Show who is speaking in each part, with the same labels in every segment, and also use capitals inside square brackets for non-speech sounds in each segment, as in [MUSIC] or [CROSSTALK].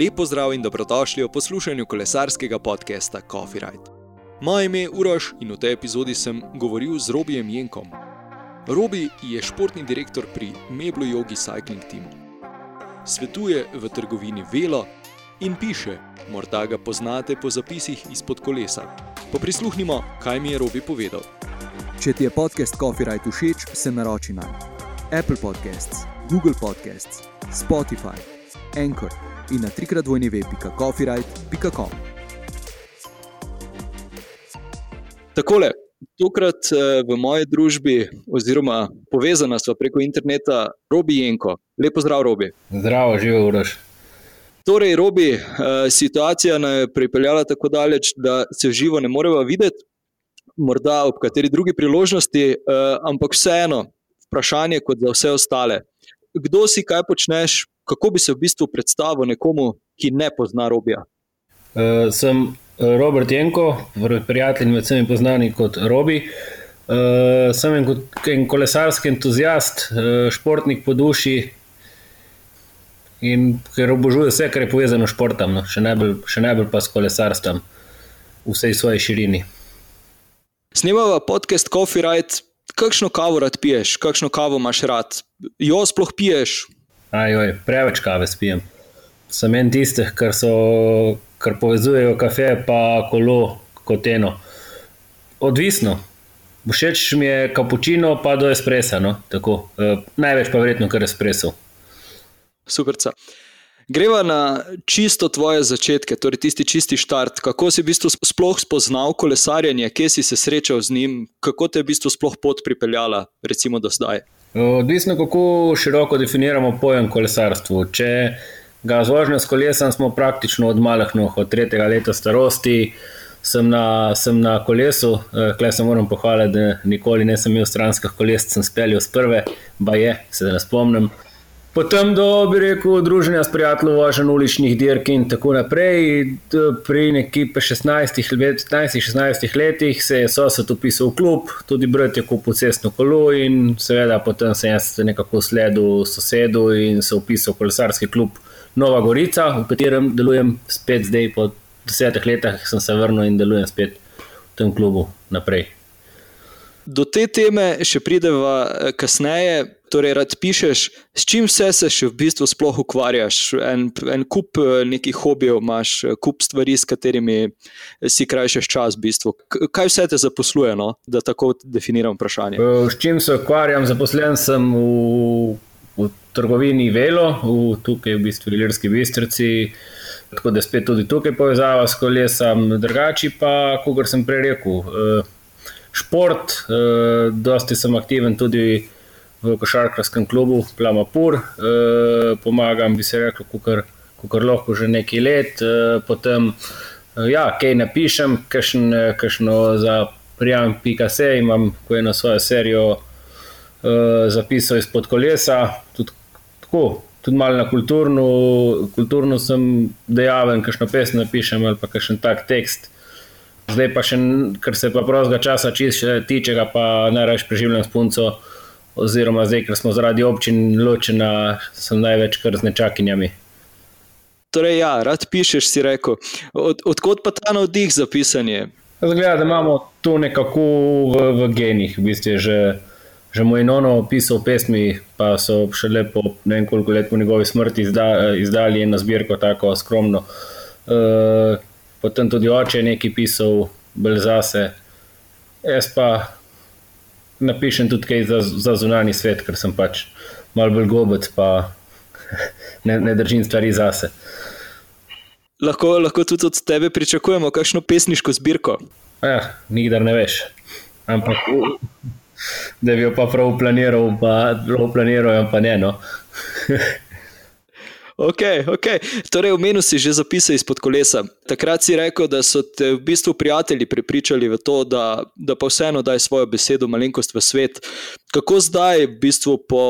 Speaker 1: Lepo zdrav in dobrodošli v poslušanju kolesarskega podcasta Coffee Ride. Moje ime je Uroš in v tej epizodi sem govoril z Robijem Jenkom. Robi je športni direktor pri Meblu Yogi Cycling Teamu. Svetuje v trgovini Velo in piše, morda ga poznate po zapisih izpod kolesa. Poprisluhnimo, kaj mi je Robi povedal.
Speaker 2: Če ti je podcast Coffee Ride všeč, se naroči na Apple Podcasts, Google Podcasts, Spotify, Anchor in na trikrat vojni web.coffeeride.com.
Speaker 1: Takole, tokrat eh, v moji družbi, oziroma povezana sva preko interneta, Robi Jenko. Lepo zdrav, Robi.
Speaker 3: Zdravo, živi Uroš.
Speaker 1: Torej, Robi, eh, situacija nas je pripeljala tako daleč, da se živo ne moremo videti, morda ob kateri drugi priložnosti, eh, ampak vseeno, vprašanje kot za vse ostale. Kdo si, kaj počneš, kako bi se v bistvu predstavil nekomu, ki ne pozna Robija?
Speaker 3: Uh, sem Robert Jenko, prijatelj med vsemi poznani kot Robi. Uh, sem en, en kolesarski entuzijast, uh, športnik po duši in ker obožujem vse, kar je povezano s športom, no, še, najbolj, še najbolj pa s kolesarstvom v vsej svoji širini.
Speaker 1: Snemava podcast Coffee Ride. Kakšno kavo rad piješ, kakšno kavo imaš rad? Jo sploh piješ?
Speaker 3: Ajoj, preveč kave spijem. Sem en tistih, kar, kar povezujejo kafe in kolo kot eno. Odvisno. Všeč mi je kapučino, pa do espresa. No? E, največ pa verjetno kar espreso.
Speaker 1: Super. Greva na čisto tvoje začetke, torej tisti čisti štart. Kako si v bistvu sploh spoznal kolesarjenje, kje si se srečal z njim, kako te je v bistvu sploh pot pripeljala, recimo do zdaj?
Speaker 3: Odvisno, kako široko definiramo pojem kolesarstva. Če ga z vožnjo s kolesom smo praktično od malih nog, od tretjega leta starosti, sem na, sem na kolesu, eh, klej se moram pohvaliti, da nikoli nisem imel stranskih koles, sem speljal s prve, ba je, se da ne spomnim. Potem do, bi rekel, druženja s prijatelji, vožen uličnih dirk in tako naprej. Pri neki 16-16 letih se je sosed upisal v klub, tudi brat je kupil cestno kolo in seveda potem sem jaz nekako sledil sosedu in se upisal v kolesarski klub Nova Gorica, v katerem delujem spet zdaj po desetih letih, sem se vrnil in delujem spet v tem klubu naprej.
Speaker 1: Do te teme še prideva eh, kasneje torej rad pišeš, s čim vse se še v bistvu sploh ukvarjaš. En, en kup eh, nekih hobijev imaš, eh, kup stvari, s katerimi si krajšaš čas. V bistvu. Kaj vse te zaposluje, no? da tako definiram vprašanje?
Speaker 3: Eh, s čim se ukvarjam? Zaposlen sem v, v trgovini Velo, v, tukaj v bistvu Ilirski bistrici. Tako da spet tudi tukaj povezava s kolesom, drugače pa, kot sem prej rekel, šport, dosti sem aktiven tudi v košarkarskem klubu Plamapur, e, pomagam, bi se rekel, kar lahko že nekaj let. E, potem, e, ja, kaj napišem, kakšno za prijem.se imam, ko je na svojo serijo e, zapisal izpod kolesa. Tudi, tako, tudi malo na kulturno, kulturno sem dejaven, kakšno pesem napišem ali pa kakšen tak tekst. Zdaj pa še, kar se pa prostega časa tiče, pa najraje preživljam s punco oziroma zdaj, ker smo zaradi občin ločeni, sem največ kar z nečakinjami.
Speaker 1: Torej, ja, rad pišeš, si rekel. Od, odkot pa ta navdih za pisanje?
Speaker 3: Zgleda, da imamo to nekako v, v genih. V bistvu že, že moj nono pisal pesmi, pa so še lepo, ne vem koliko let po njegovi smrti, izda, izdali eno zbirko, tako skromno. E, potem tudi oče je nekaj pisal, bolj zase. Jaz pa napišem tudi kaj za, za zunani svet, ker sem pač malo bolj gobec, pa [LAUGHS] ne, ne držim stvari zase.
Speaker 1: Lahko, lahko tudi od tebe pričakujemo kakšno pesniško zbirko.
Speaker 3: Ja, nikdar ne veš. Ampak, da bi jo pa prav planiral, pa prav planiral, pa ne. No. [LAUGHS]
Speaker 1: Ok, ok. Torej, omenil si že zapise izpod kolesa. Takrat si rekel, da so te v bistvu prijatelji prepričali v to, da, da pa vseeno daj svojo besedo, malenkost v svet. Kako zdaj, v bistvu, po,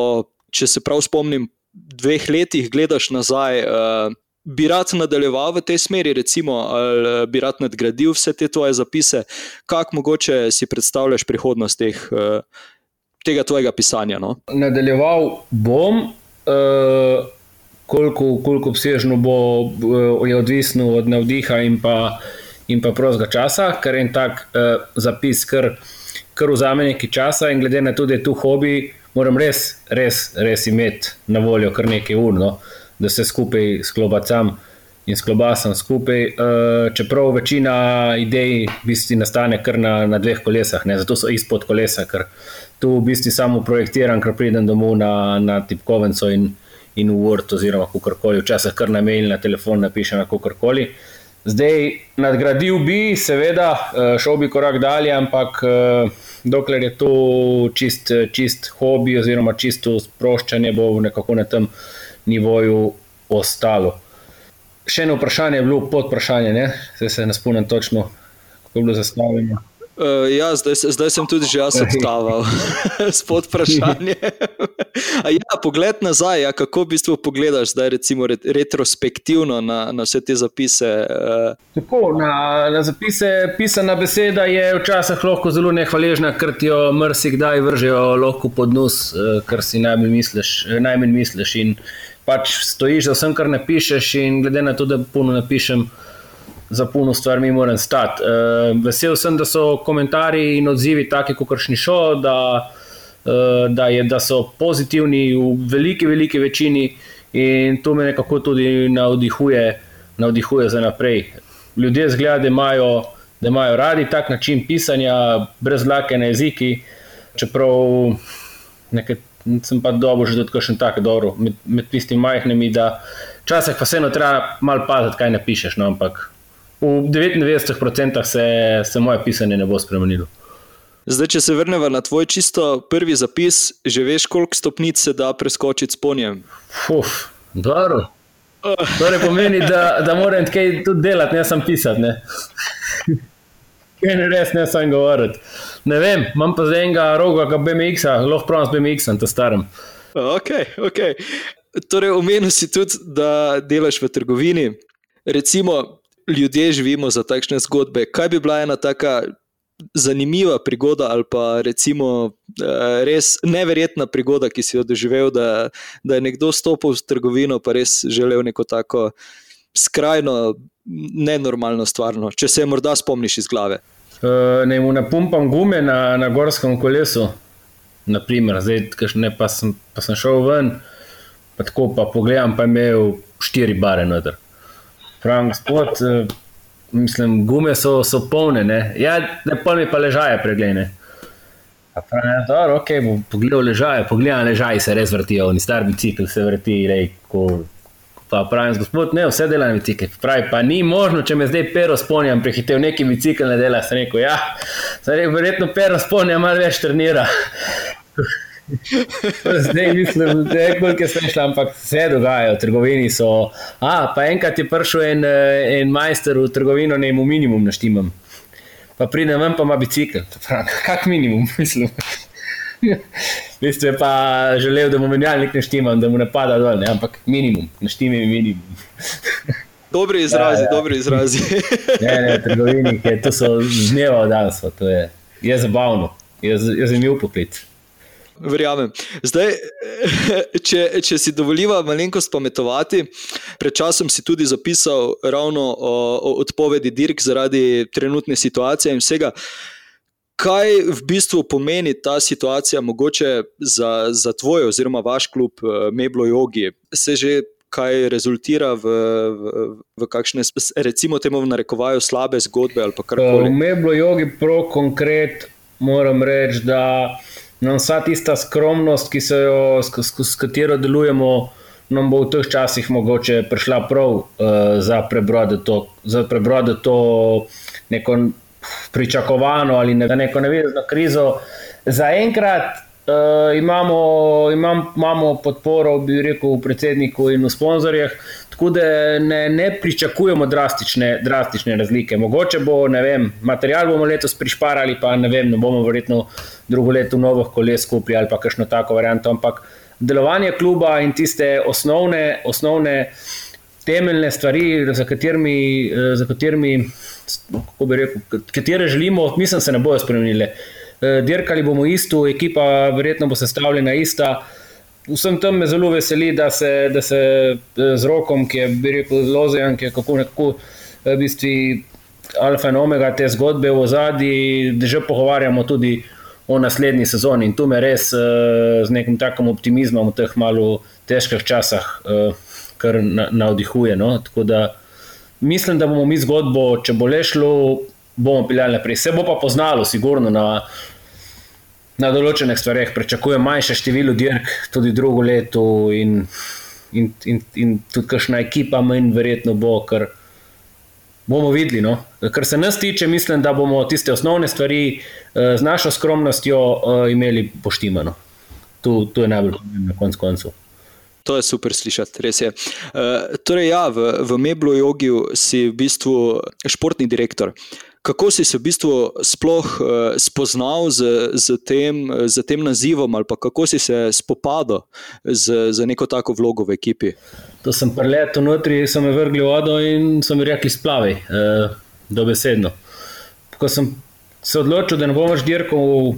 Speaker 1: če se prav spomnim, dveh letih gledaš nazaj, uh, bi rad nadaljeval v tej smeri, recimo, ali uh, bi rad nadgradil vse te tvoje zapise, kako mogoče si predstavljaš prihodnost teh, uh, tega tvojega pisanja? No?
Speaker 3: Nadaljeval bom. Uh koliko, koliko obsežno bo, je odvisno od navdiha in pa, in pa prostega časa, ker en tak uh, zapis, kar, kar vzame nekaj časa in glede na to, da je tu hobi, moram res, res, res imeti na voljo kar nekaj urno, da se skupaj sklobacam in sklobasam skupaj. Uh, čeprav večina idej v bistvu nastane kar na, na dveh kolesah, ne? zato so izpod kolesa, ker tu v bistvu samo projektiram, ker pridem domov na, na tipkovnico in in v Word, oziroma kako koli, včasih kar na mail, na telefon napišem, kako koli. Zdaj, nadgradil bi, seveda, eh, šel bi korak dalje, ampak eh, dokler je to čist, čist hobi, oziroma čisto sproščanje, bo nekako na tem nivoju ostalo. Še eno vprašanje je bilo pod vprašanje, zdaj se ne spomnim točno, kako je bilo zastavljeno.
Speaker 1: Uh, ja, zdaj, zdaj sem tudi že jaz [LAUGHS] odtaval spod [LAUGHS] vprašanja. Ja, pogled nazaj, ja, kako v bistvu pogledaš zdaj, recimo, retrospektivno na, na vse te zapise? Uh.
Speaker 3: Tako, na, na zapise pisana beseda je včasih lahko zelo nehvaležna, ker ti jo mrsikdaj vržejo lahko pod nos, uh, kar si najmanj misliš. Najmanj misliš in pač stojiš za vsem, kar napišeš, in glede na to, da puno napišem za puno stvar mi moram stati. Uh, vesel sem, da so komentarji in odzivi taki, kot kršni šo, da, da, je, da so pozitivni v veliki, veliki večini in to me nekako tudi navdihuje, navdihuje za naprej. Ljudje zgleda, da imajo, da imajo radi tak način pisanja, brez lake na jeziki, čeprav nekaj. Sem pa dobro, že tako še tako dobro, med, med tistimi majhnimi, da včasih pa vseeno treba malo paziti, kaj napišeš. No, ampak v 99% se, se moje pisanje ne bo spremenilo.
Speaker 1: Zdaj, če se vrnemo na tvoj čisto prvi zapis, že veš, koliko stopnic se da preskočiti s ponjem?
Speaker 3: Uf, dobro. To ne pomeni, da, da moram kaj tudi delati, ne samo pisati. Ne. [LAUGHS] Kaj ne res, ne samo govoriti. Ne vem, imam pa zdaj enega roga, ki BMX-a, lahko pravim s BMX-om, to starem.
Speaker 1: Ok, ok. Torej, omenil si tudi, da delaš v trgovini. Recimo, ljudje živimo za takšne zgodbe. Kaj bi bila ena taka zanimiva prigoda ali pa recimo eh, res neverjetna prigoda, ki si jo doživel, da, da je nekdo stopil v trgovino in res želel neko tako skrajno nenormalno stvar, no, če se morda spomniš iz glave.
Speaker 3: Uh, ne, mu napumpam gume na, na gorskem kolesu, naprimer, zdaj, ne, pa, sem, pa sem šel ven, pa tako pa pogledam, pa imel štiri bare noter. Pravim, gospod, uh, mislim, gume so, so polne, ne, ja, ne pol mi pa ležaje pregledne. Pravim, ja, dobro, ok, bom pogledal ležaje, pogledam ležaje, se res vrtijo, ni star bicikl, se vrti, lej, ko. Pa pravim, gospod, ne, vse dela na bicikl. Pravi, pa ni možno, če me zdaj pero spomnim, prehitev neki bicikl ne dela. Sem rekel, ja, rekel, verjetno pero spomnim, malo več trenira. Zdaj mislim, da je nekaj smešno, ampak vse dogaja. V trgovini so. A, pa enkrat je prišel en, eh, en majster v trgovino, ne mu minimum naštimam. Pa pridem ven, pa ima bicikl. Kak minimum, [LAUGHS] mislim. Vi ste pa želeli, da mu menjalnik naštimam, da mu ne pada dol, ne? ampak minimum, naštimam minimum.
Speaker 1: Dobri izrazi, ja, ja. dobri izrazi. [LAUGHS]
Speaker 3: ne, ne, trgovini, to so z dneva v dan, to je, je zabavno, je, je zanimiv poklic.
Speaker 1: Verjamem. Zdaj, [LAUGHS] če, če si dovoliva malenkost pametovati, pred časom si tudi zapisal ravno o, o odpovedi dirk zaradi trenutne situacije in vsega. Kaj v bistvu pomeni ta situacija, mogoče za, za tvoj oziroma vaš klub eh, Meblo Jogi? Se že kaj rezultira v, v, v kakšne, recimo, temu v narekovaju, slabe zgodbe ali kar koli?
Speaker 3: V Meblo Jogi, pro konkret, moram reči, da nam vsa tista skromnost, ki se jo, s, s, s katero delujemo, nam bo v teh časih mogoče prišla prav uh, za prebroditi to, prebrode to neko pričakovano ali ne, neko nevezno krizo. Zaenkrat Uh, imamo, imam, imamo podporo, bi rekel, predsedniku in v sponzorjih, tako da ne, ne pričakujemo drastične, drastične razlike. Mogoče bo, ne vem, material bomo letos prišparali, pa ne vem, ne bomo verjetno drugo leto novih koles kupili ali pa kakšno tako varianto, ampak delovanje kluba in tiste osnovne, osnovne temeljne stvari, za katerimi, eh, za katerimi, kako bi rekel, katere želimo, mislim, se ne bojo spremenile. Uh, dirkali bomo isto, ekipa verjetno bo sestavljena ista. vsem tem me zelo veseli, da se, da se z rokom, ki je rekel, zelo zajem, ki je kako nekako v bistvu alfa in omega te zgodbe v zadnji, da že pogovarjamo tudi o naslednji sezoni. In tu me res z nekim takim optimizmom v teh malo težkih časih kar navdihuje. No? Tako da mislim, da bomo mi zgodbo, če bo le šlo, bomo peljali naprej. Se bo pa poznalo, sigurno na na določenih stvareh pričakujem manjše število dirk, tudi drugo leto, in, in, in, in tudi kakšna ekipa, manj verjetno bo, ker bomo videli. No? Kar se nas tiče, mislim, da bomo tiste osnovne stvari uh, z našo skromnostjo uh, imeli poštimano. Tu, tu je najbolj pomembno, na koncu koncev.
Speaker 1: To je super slišati, res je. Uh, torej, ja, v, v Meblu Jogiju si v bistvu športni direktor. Uh, Kako si se v bistvu sploh uh, spoznal z, z, tem, z tem nazivom, ali kako si se spopadal z, z neko tako vlogo v ekipi?
Speaker 3: To sem preletel notri, so me vrgli v vodo in so mi rekli: splavi, uh, dobesedno. Ko sem se odločil, da ne bom več dirkal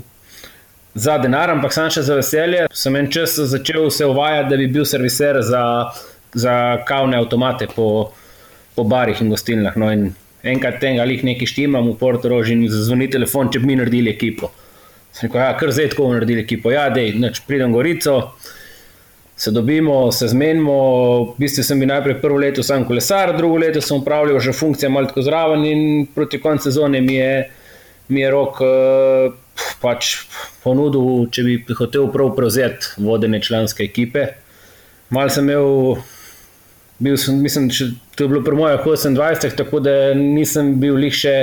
Speaker 3: za denar, ampak sam še za veselje, sem en čas začel se uvajati, da bi bil serviser za, za kavne avtomate po, po barih in gostilnah. No, in enkrat tega ali nekaj štimam v Portugalsku in zazvoni telefon, če bi mi naredili ekipo. Sem rekel, ja, kar zdaj tako naredili ekipo. Ja, dej, neč, pridem gorico, se dobimo, se zmenimo. V bistvu sem bil najprej prvo leto sam kolesar, drugo leto sem upravljal že funkcije malo tako zraven in proti koncu sezone mi je, mi je rok uh, pač ponudil, če bi hotel prav prevzeti vodene članske ekipe. Mal sem imel bil sem, mislim, da to je bilo pri mojih 28, tako da nisem bil lih še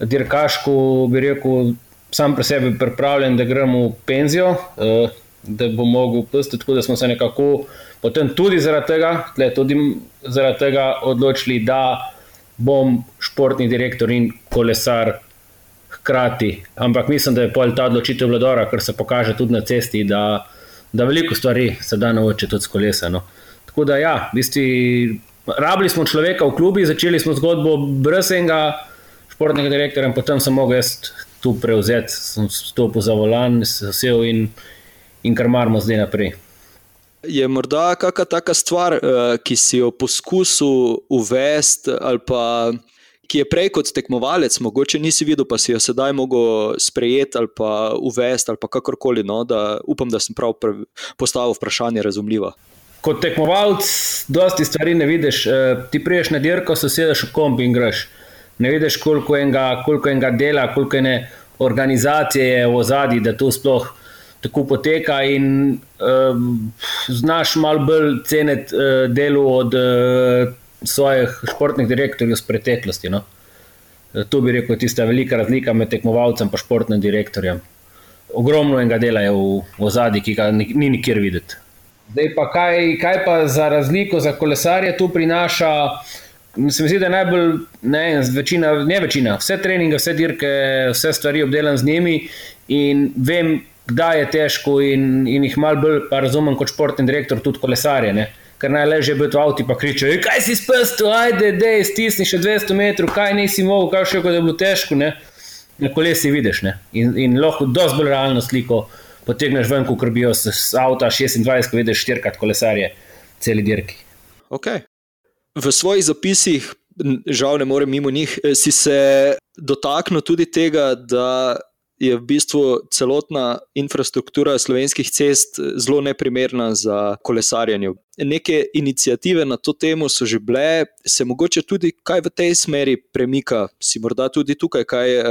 Speaker 3: dirkaško, bi rekel, sam pri sebi pripravljen, da grem v penzijo, uh, da bom mogel pustiti, tako da smo se nekako potem tudi zaradi tega, tudi zaradi tega odločili, da bom športni direktor in kolesar. Hkrati. Ampak mislim, da je pol ta odločitev vladora, ker se pokaže tudi na cesti, da, da veliko stvari se da naučiti s kolesa. No. Tako da, ja, v bistvu, rabili smo človeka v klubi, začeli smo zgodbo brez enega športnega direktorja, in potem sem mogel jaz tu prevzeti, sem stopil za volan, se vsel in, in kar marmo zdaj naprej.
Speaker 1: Je morda kakšna taka stvar, eh, ki si jo poskusil uvesti, ali pa ki je prej kot tekmovalec, mogoče nisi videl, pa si jo sedaj mogel sprejeti ali pa uvesti, ali pa kakorkoli. No, da upam, da sem prav postavil vprašanje razumljivo
Speaker 3: kot tekmovalec, dosti stvari ne vidiš. Uh, ti priješ na dirko, se sedeš v kombi in greš. Ne vidiš, koliko enega, koliko enega dela, koliko ene organizacije je v ozadju, da to sploh tako poteka. In um, znaš malo bolj ceniti uh, delo od uh, svojih športnih direktorjev iz preteklosti. No? To bi rekel, tista velika razlika med tekmovalcem in športnim direktorjem. Ogromno enega dela je v, v ozadju, ki ga ni nikjer videti. Zdaj pa kaj, kaj pa za razliko za kolesarje tu prinaša? Se mi zdi, da je najbolj, ne, večina, ne večina, vse treninge, vse dirke, vse stvari obdelam z njimi in vem, kdaj je težko in, in jih malo bolj razumem kot športni direktor, tudi kolesarje. Ne. Ker naj leže biti v avtu in kričijo, kaj si spustil, ajde, da stisni še 200 metrov, kaj nisi mogel, kaj še je bilo težko. Ne. Na kolesi vidiš ne. in, in lahko dosti bolj realno sliko potegneš ven, ko krbijo z avta 26, ko vidiš štirikrat kolesarje, celi dirki.
Speaker 1: Okay. V svojih zapisih, žal ne morem mimo njih, eh, si se dotaknil tudi tega, da je v bistvu celotna infrastruktura slovenskih cest zelo neprimerna za kolesarjenje. Neke inicijative na to temo so že bile, se mogoče tudi kaj v tej smeri premika, si morda tudi tukaj kaj eh,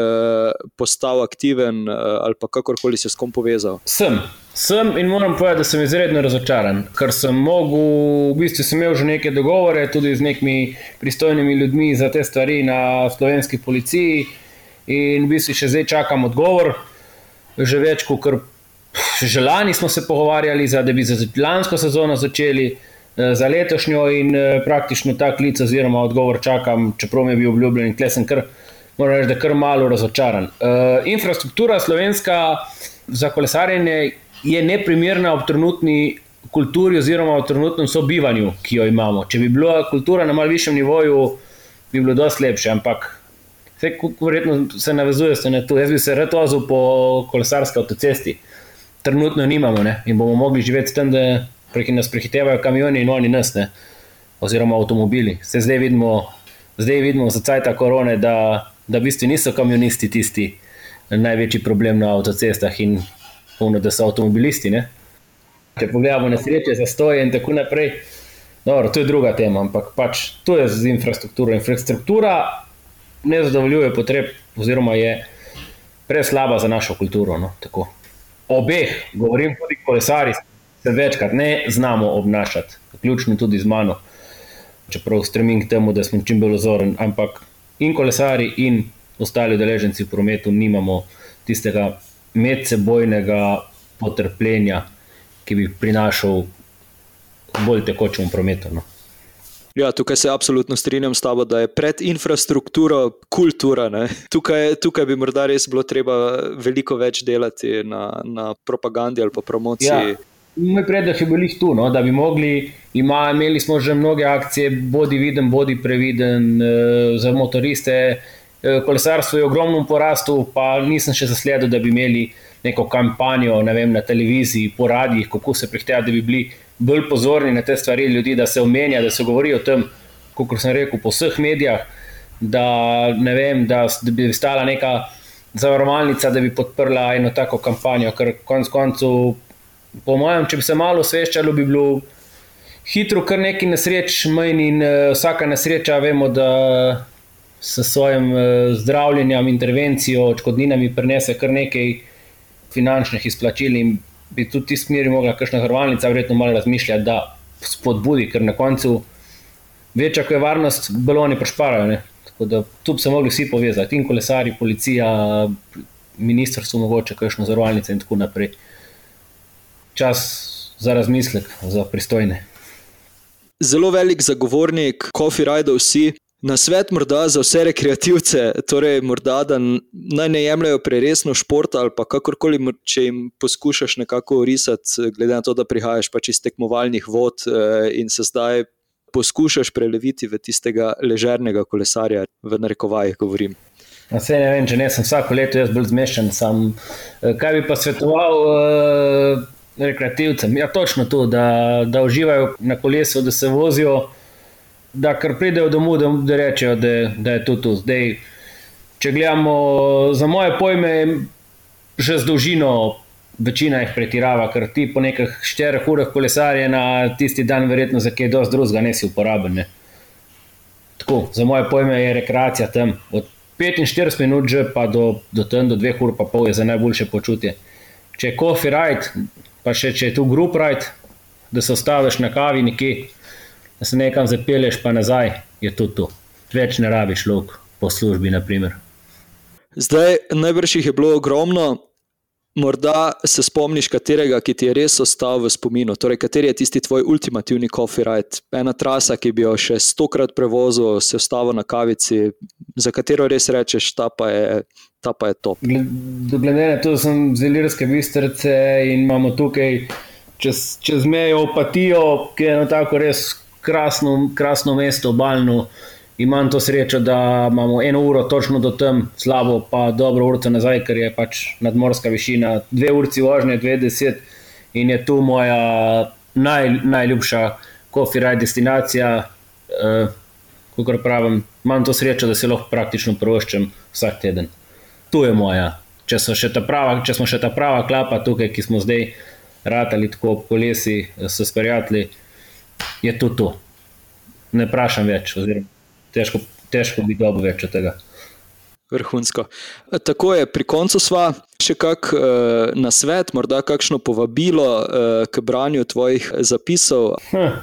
Speaker 1: postal aktiven eh, ali pa kakorkoli se s kom povezal.
Speaker 3: Sem. Sem in moram povedati, da sem izredno razočaran, ker sem mogel, v bistvu sem imel že neke dogovore tudi z nekimi pristojnimi ljudmi za te stvari na slovenski policiji in v bistvu še zdaj čakam odgovor. Že več kot že lani smo se pogovarjali, za, da bi za lansko sezono začeli, eh, za letošnjo in eh, praktično ta klic oziroma odgovor čakam, čeprav mi je bil obljubljen in tle sem kar, moram reči, da kar malo razočaran. Uh, infrastruktura slovenska za kolesarjenje je neprimerna ob trenutni kulturi oziroma v trenutnem sobivanju, ki jo imamo. Če bi bila kultura na malce višjem nivoju, bi bilo dosti lepše, ampak Vse, verjetno se navezuje na to. Jaz bi se rad vozil po kolesarski avtocesti. trenutno nimamo ne? in bomo mogli živeti s tem, da nas prehitevajo kamioni in oni nas, ne? oziroma avtomobili. Se zdaj vidimo, zdaj vidimo za cajt korone, da, da v bistvu niso kamionisti tisti največji problem na avtocestah in puno, da so avtomobilisti. Ne? Če pogledamo nesreče, zastoje in tako naprej. Dobro, to je druga tema, ampak pač to je z infrastrukturo. Infrastruktura ne zadovoljuje potreb, oziroma je preslaba za našo kulturo. No? Obeh, govorim tudi kolesari, se večkrat ne znamo obnašati, vključno tudi z mano. Čeprav stremim k temu, da smo čim bolj ozoren, ampak in kolesari, in ostali udeleženci v prometu nimamo tistega medsebojnega potrpljenja, ki bi prinašal bolj tekočemu prometu. No.
Speaker 1: Ja, tukaj se absolutno strinjam s tabo, da je pred infrastrukturo kultura. Tukaj, tukaj bi morda res bilo treba veliko več delati na, na propagandi ali pa promociji. Ja.
Speaker 3: Moj predlog je bil tu, no, da bi mogli, ima, imeli smo že mnoge akcije, bodi viden, bodi previden uh, za motoriste. Uh, kolesarstvo je ogromno porastu, pa nisem še zasledil, da bi imeli neko kampanjo ne vem, na televiziji, po radijih, kako se prihteva, da bi bili bolj pozorni na te stvari ljudi, da se omenja, da se govori o tem, kot sem rekel, po vseh medijih, da, vem, da, da bi stala neka zavarovalnica, da bi podprla eno tako kampanjo. Ker konec koncev, po mojem, če bi se malo osveščalo, bi bilo hitro, kar neki nesreč, manj in uh, vsaka nesreča, vemo, da. S svojim uh, zdravljenjem, intervencijo, odškodninami, prenese kar nekaj finančnih izplačil, in bi tudi ti smeri mogla, kakšna hrvalnica, verjetno malo razmišljati, da spodbudi, ker na koncu večja, ko je varnost, baloni prošparajo. Ne? Tako da tu bi se mogli vsi povezati, in kolesari, policija, ministrstvo, mogoče kakšno zavarovalnice in tako naprej. Čas za razmislek, za pristojne.
Speaker 1: Zelo velik zagovornik, coffee rideov si, Na svet, morda za vse rekreativce, torej morda, da naj ne jemljajo preresno šport ali pa kakorkoli, če jim poskušaš nekako risati, glede na to, da prihajaš pač iz tekmovalnih vod eh, in se zdaj poskušaš preleviti v tistega ležernega kolesarja, v narekovajih govorim.
Speaker 3: Vse ne vem, če ne sem vsako leto jaz bolj zmešan. Sam, eh, kaj bi pa svetoval uh, rekreativcem? Ja, točno to, da, da uživajo na kolesu, da se vozijo da kar pridejo domov, da, da rečejo, da, da je to tu. Zdaj, če gledamo za moje pojme, že z dolžino večina jih pretirava, ker ti po nekaj štirih urah kolesarje na tisti dan, verjetno za kaj dosti drugega, ne si uporaben. Ne. Tako, za moje pojme je rekreacija tam. Od 45 minut že pa do, do tam, do 2 ur pa pol je za najboljše počutje. Če je coffee ride, pa še če je tu group ride, da se ostaviš na kavi nekje da se nekam zapelješ, pa nazaj, je to tu. Več ne rabiš lok po službi. Naprimer.
Speaker 1: Zdaj, najbrž jih je bilo ogromno. Morda se spomniš, katerega, ki ti je res ostal v spominu, torej kateri je tisti tvoj ultimativni coffee ride, ena trasa, ki bi jo še stokrat prevozil, se ustavil na kavici, za katero res rečeš, ta pa je, ta pa je top.
Speaker 3: Glede na to, da sem zelo irske bistrice in imamo tukaj čez, čez mejo opatijo, ki je eno tako res krasno, krasno mesto, obaljno. Imam to srečo, da imamo eno uro točno do tam, slabo pa dobro uro nazaj, ker je pač nadmorska višina, dve uri vožnje, dve deset in je tu moja naj, najljubša kofiraj destinacija. Uh, Kot pravim, imam to srečo, da se lahko praktično proščem vsak teden. Tu je moja. Če, prava, če smo še ta prava klapa tukaj, ki smo zdaj ratali tako ob kolesi, so sprijatelji je to to. Ne vprašam več, oziroma težko, težko bi dobil več od tega.
Speaker 1: Vrhunsko. Tako je, pri koncu sva še kak uh, na svet, morda kakšno povabilo uh, k branju tvojih zapisov.
Speaker 3: Hm,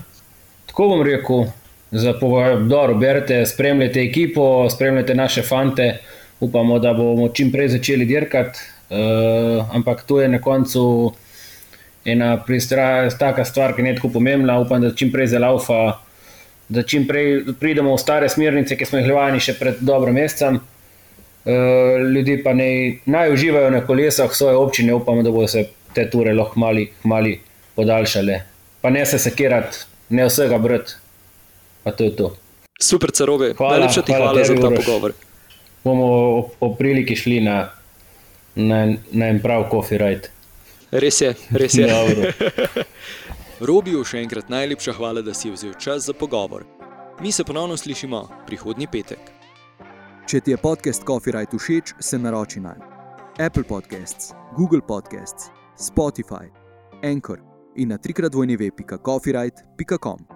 Speaker 3: tako bom rekel, za povabilo, berite, spremljate ekipo, spremljate naše fante, upamo, da bomo čim prej začeli dirkati. Uh, ampak to je na koncu ena taka stvar, ki je tako pomembna. Upam, da čim prej zelaufa, da čim prej pridemo v stare smernice, ki smo jih levali še pred dobrim mesecem. Uh, ljudi pa ne, naj uživajo na kolesah svoje občine, upamo, da bodo se te ture lahko mali, mali podaljšale. Pa ne se sekirati, ne vsega brati. Pa to je to.
Speaker 1: Super, carobe. Najlepša ti hvala, hvala za ta pogovor.
Speaker 3: Bomo o, o priliki šli na, na, na en prav coffee ride. Res je, res je. [LAUGHS]
Speaker 1: Robiju še enkrat najlepša hvala, da si vzel čas za pogovor. Mi se ponovno slišimo prihodnji petek. Če ti je podcast Copyright všeč, se naroči na Apple Podcasts, Google Podcasts, Spotify, Anchor in na trikrat vojni web.copyright.com.